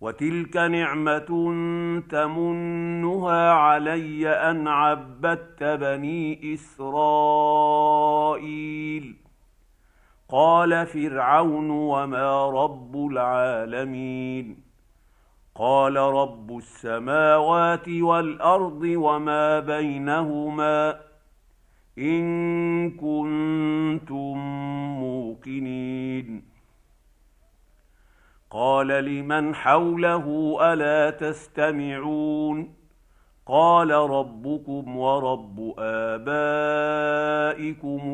وتلك نعمة تمنها علي أن عبدت بني إسرائيل. قال فرعون وما رب العالمين. قال رب السماوات والأرض وما بينهما إن كنتم موقنين. قال لمن حوله ألا تستمعون قال ربكم ورب آبائكم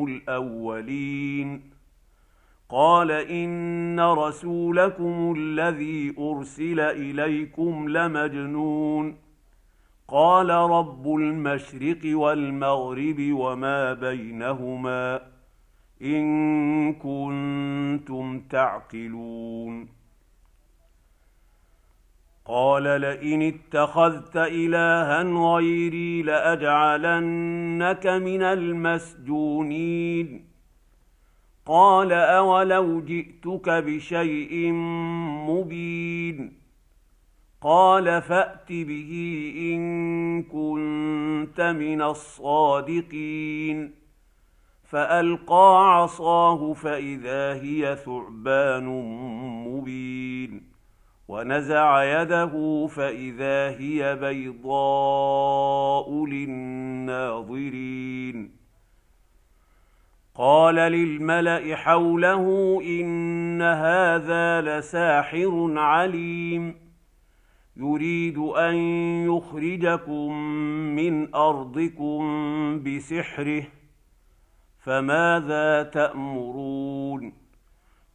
الأولين قال إن رسولكم الذي أرسل إليكم لمجنون قال رب المشرق والمغرب وما بينهما إن كنتم تعقلون قال لئن اتخذت إلها غيري لأجعلنك من المسجونين. قال أولو جئتك بشيء مبين. قال فأت به إن كنت من الصادقين. فألقى عصاه فإذا هي ثعبان مبين. ونزع يده فإذا هي بيضاء للناظرين. قال للملأ حوله إن هذا لساحر عليم. يريد أن يخرجكم من أرضكم بسحره فماذا تأمرون؟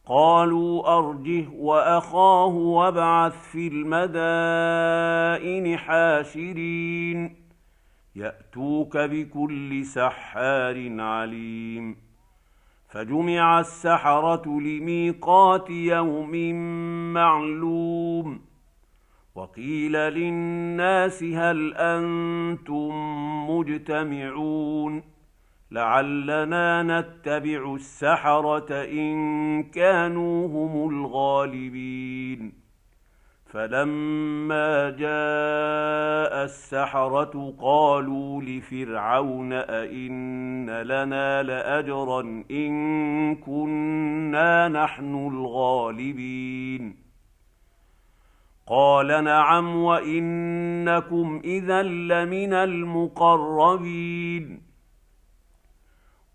قالوا أرجه وأخاه وابعث في المدائن حاشرين. يأتوك بكل سحار عليم. فجمع السحرة لميقات يوم معلوم. وقيل للناس هل أنتم مجتمعون؟ لعلنا نتبع السحرة إن كانوا هم الغالبين. فلما جاء السحرة قالوا لفرعون أئن لنا لأجرا إن كنا نحن الغالبين. قال نعم وإنكم اذا لمن المقربين.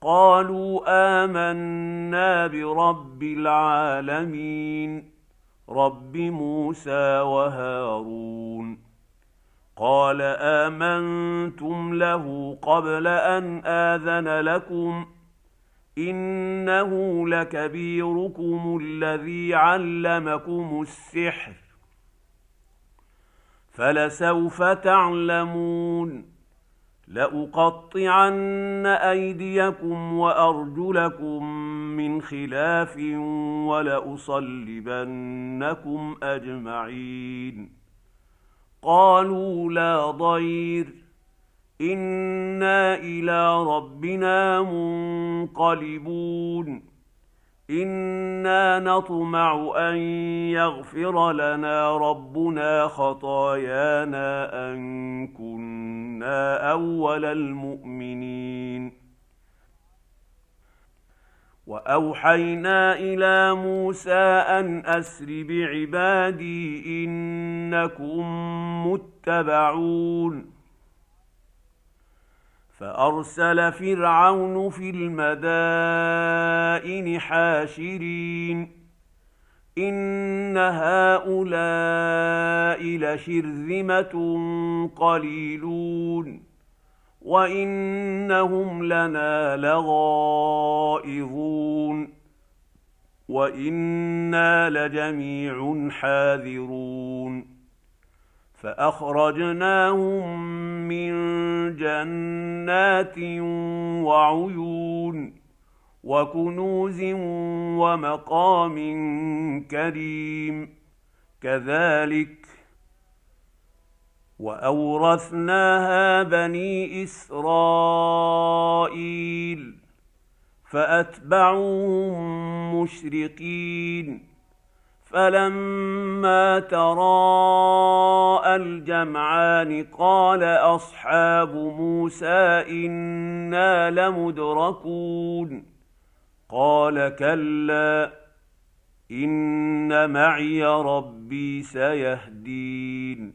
قالوا آمنا برب العالمين رب موسى وهارون. قال آمنتم له قبل أن آذن لكم إنه لكبيركم الذي علمكم السحر. فلسوف تعلمون؟ لأقطعن أيديكم وأرجلكم من خلاف ولأصلبنكم أجمعين. قالوا لا ضير. إنا إلى ربنا منقلبون. إنا نطمع أن يغفر لنا ربنا خطايانا أن كنا اول المؤمنين. واوحينا إلى موسى ان اسر بعبادي انكم متبعون. فارسل فرعون في المدائن حاشرين. ان هؤلاء لشرذمه قليلون وانهم لنا لغائظون وأنا لجميع حاذرون فاخرجناهم من جنات وعيون وكنوز ومقام كريم. كذلك وأورثناها بني إسرائيل فأتبعوهم مشرقين. فلما تراءى الجمعان قال أصحاب موسى إنا لمدركون. قال كلا إن معي ربي سيهدين.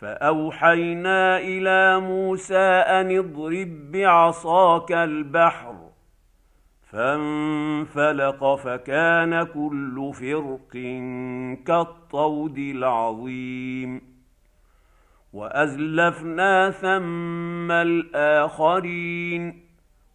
فأوحينا إلى موسى أن اضرب بعصاك البحر فانفلق فكان كل فرق كالطود العظيم. وأزلفنا ثم الآخرين.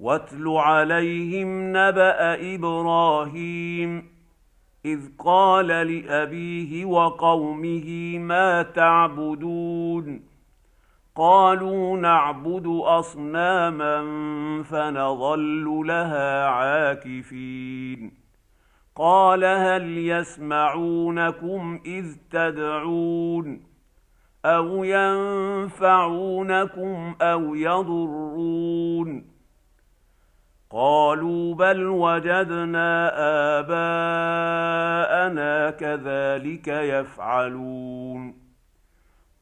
واتل عليهم نبأ إبراهيم إذ قال لأبيه وقومه ما تعبدون؟ قالوا نعبد أصناما فنظل لها عاكفين. قال هل يسمعونكم إذ تدعون؟ أو ينفعونكم أو يضرون؟ قالوا بل وجدنا آباءنا كذلك يفعلون.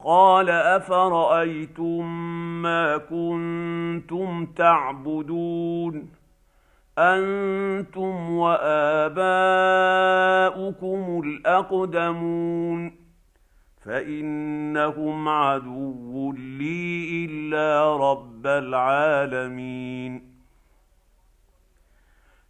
قال أفرأيتم ما كنتم تعبدون؟ أنتم وآباؤكم الأقدمون. فإنهم عدو لي إلا رب العالمين.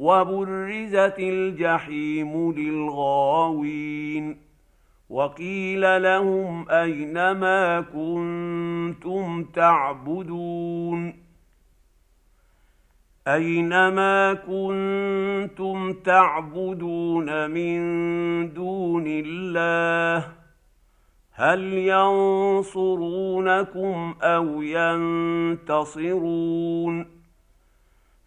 وبرزت الجحيم للغاوين وقيل لهم أين ما كنتم تعبدون اينما كنتم تعبدون من دون الله هل ينصرونكم أو ينتصرون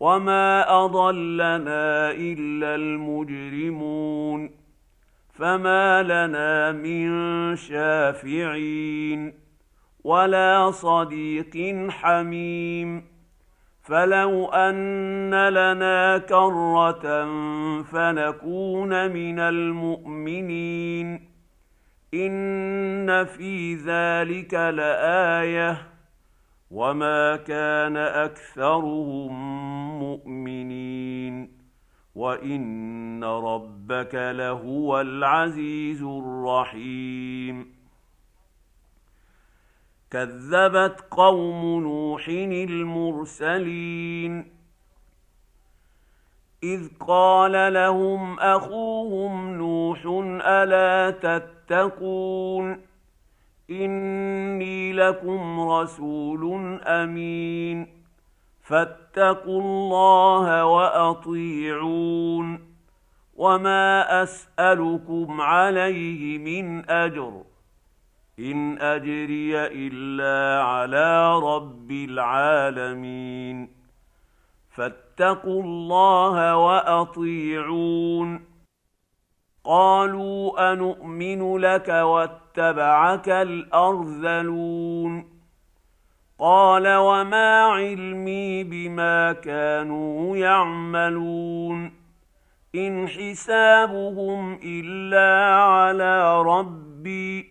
وما اضلنا الا المجرمون فما لنا من شافعين ولا صديق حميم فلو ان لنا كره فنكون من المؤمنين ان في ذلك لايه وما كان اكثرهم مؤمنين وان ربك لهو العزيز الرحيم كذبت قوم نوح المرسلين اذ قال لهم اخوهم نوح الا تتقون إني لكم رسول أمين. فاتقوا الله وأطيعون. وما أسألكم عليه من أجر. إن أجري إلا على رب العالمين. فاتقوا الله وأطيعون. قالوا انومن لك واتبعك الأرذلون قال وما علمي بما كانوا يعملون إن حسابهم إلا على ربي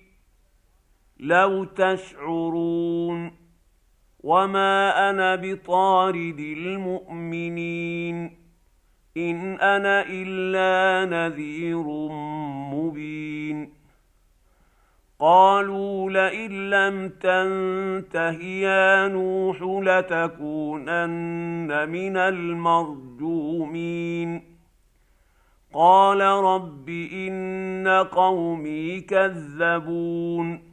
لو تشعرون وما أنا بطارد المؤمنين إن أنا إلا نذير مبين. قالوا لئن لم تنته يا نوح لتكونن من المرجومين. قال رب إن قومي كذبون.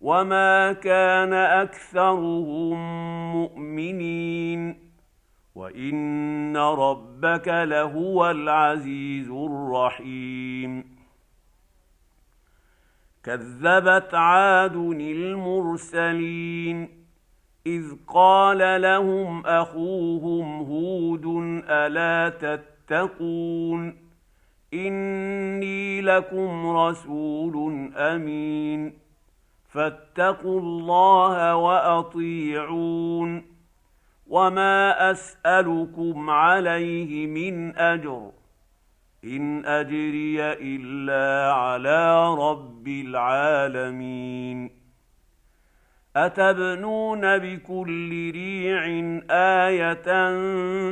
وما كان اكثرهم مؤمنين وان ربك لهو العزيز الرحيم كذبت عاد المرسلين اذ قال لهم اخوهم هود الا تتقون اني لكم رسول امين فاتقوا الله وأطيعون وما أسألكم عليه من أجر إن أجري إلا على رب العالمين أتبنون بكل ريع آية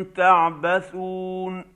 تعبثون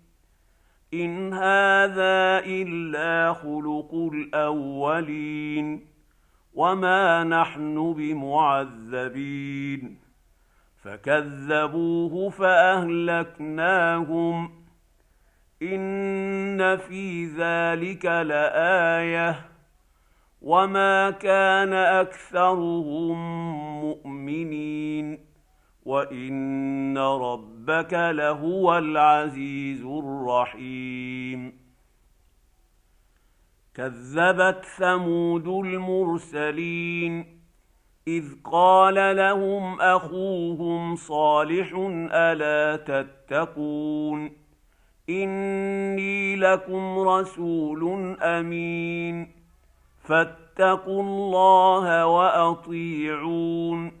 ان هذا الا خلق الاولين وما نحن بمعذبين فكذبوه فاهلكناهم ان في ذلك لايه وما كان اكثرهم مؤمنين وان ربك لهو العزيز الرحيم كذبت ثمود المرسلين اذ قال لهم اخوهم صالح الا تتقون اني لكم رسول امين فاتقوا الله واطيعون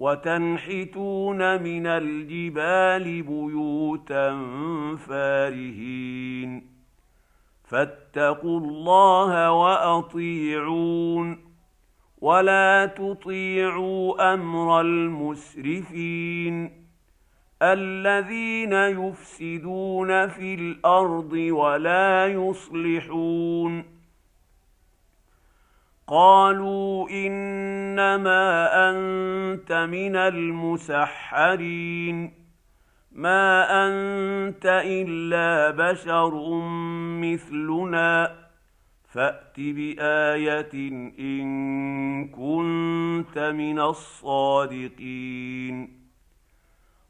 وتنحتون من الجبال بيوتا فارهين. فاتقوا الله وأطيعون. ولا تطيعوا أمر المسرفين. الذين يفسدون في الأرض ولا يصلحون. قالوا إنما أنت من المسحرين. ما أنت إلا بشر مثلنا. فأت بآية إن كنت من الصادقين.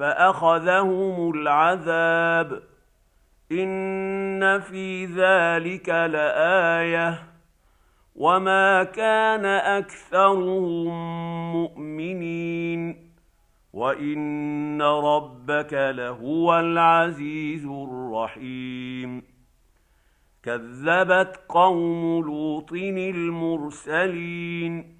فأخذهم العذاب. إن في ذلك لآية. وما كان أكثرهم مؤمنين. وإن ربك لهو العزيز الرحيم. كذبت قوم لوط المرسلين.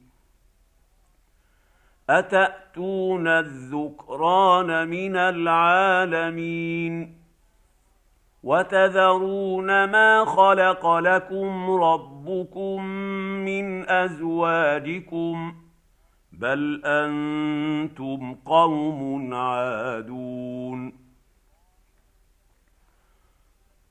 اتاتون الذكران من العالمين وتذرون ما خلق لكم ربكم من ازواجكم بل أنتم قوم عادون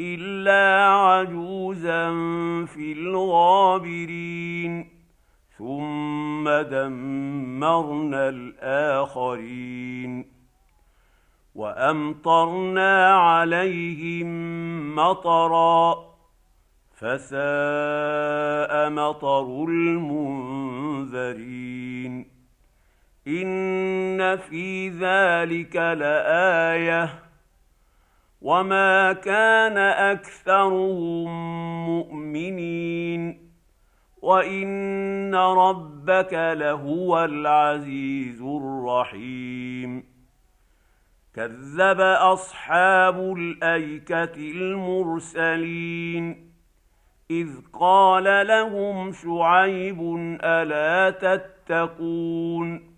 الا عجوزا في الغابرين ثم دمرنا الاخرين وامطرنا عليهم مطرا فساء مطر المنذرين ان في ذلك لايه وما كان اكثرهم مؤمنين وان ربك لهو العزيز الرحيم كذب اصحاب الايكه المرسلين اذ قال لهم شعيب الا تتقون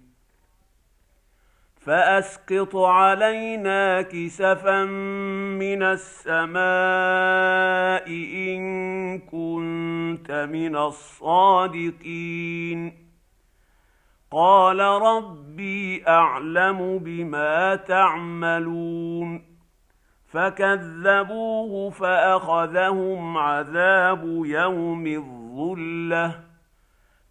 فأسقط علينا كسفا من السماء إن كنت من الصادقين. قال ربي أعلم بما تعملون. فكذبوه فأخذهم عذاب يوم الظلة.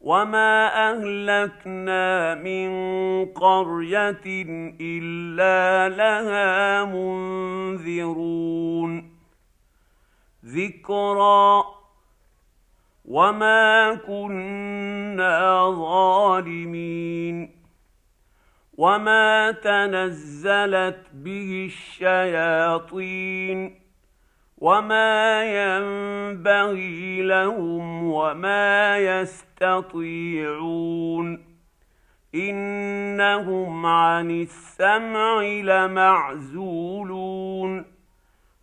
وما اهلكنا من قريه الا لها منذرون ذكرى وما كنا ظالمين وما تنزلت به الشياطين وما ينبغي لهم وما يستطيعون انهم عن السمع لمعزولون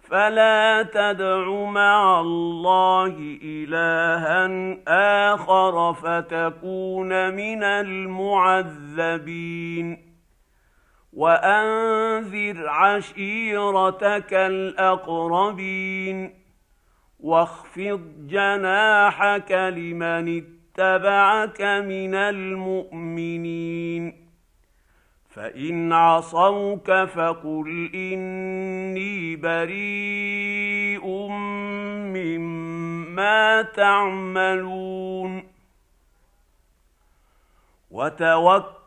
فلا تدع مع الله الها اخر فتكون من المعذبين وأنذر عشيرتك الأقربين واخفض جناحك لمن اتبعك من المؤمنين فإن عصوك فقل إني بريء مما تعملون وتوكل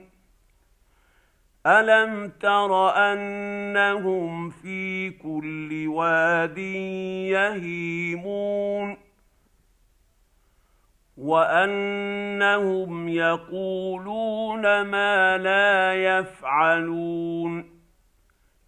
الم تر انهم في كل واد يهيمون وانهم يقولون ما لا يفعلون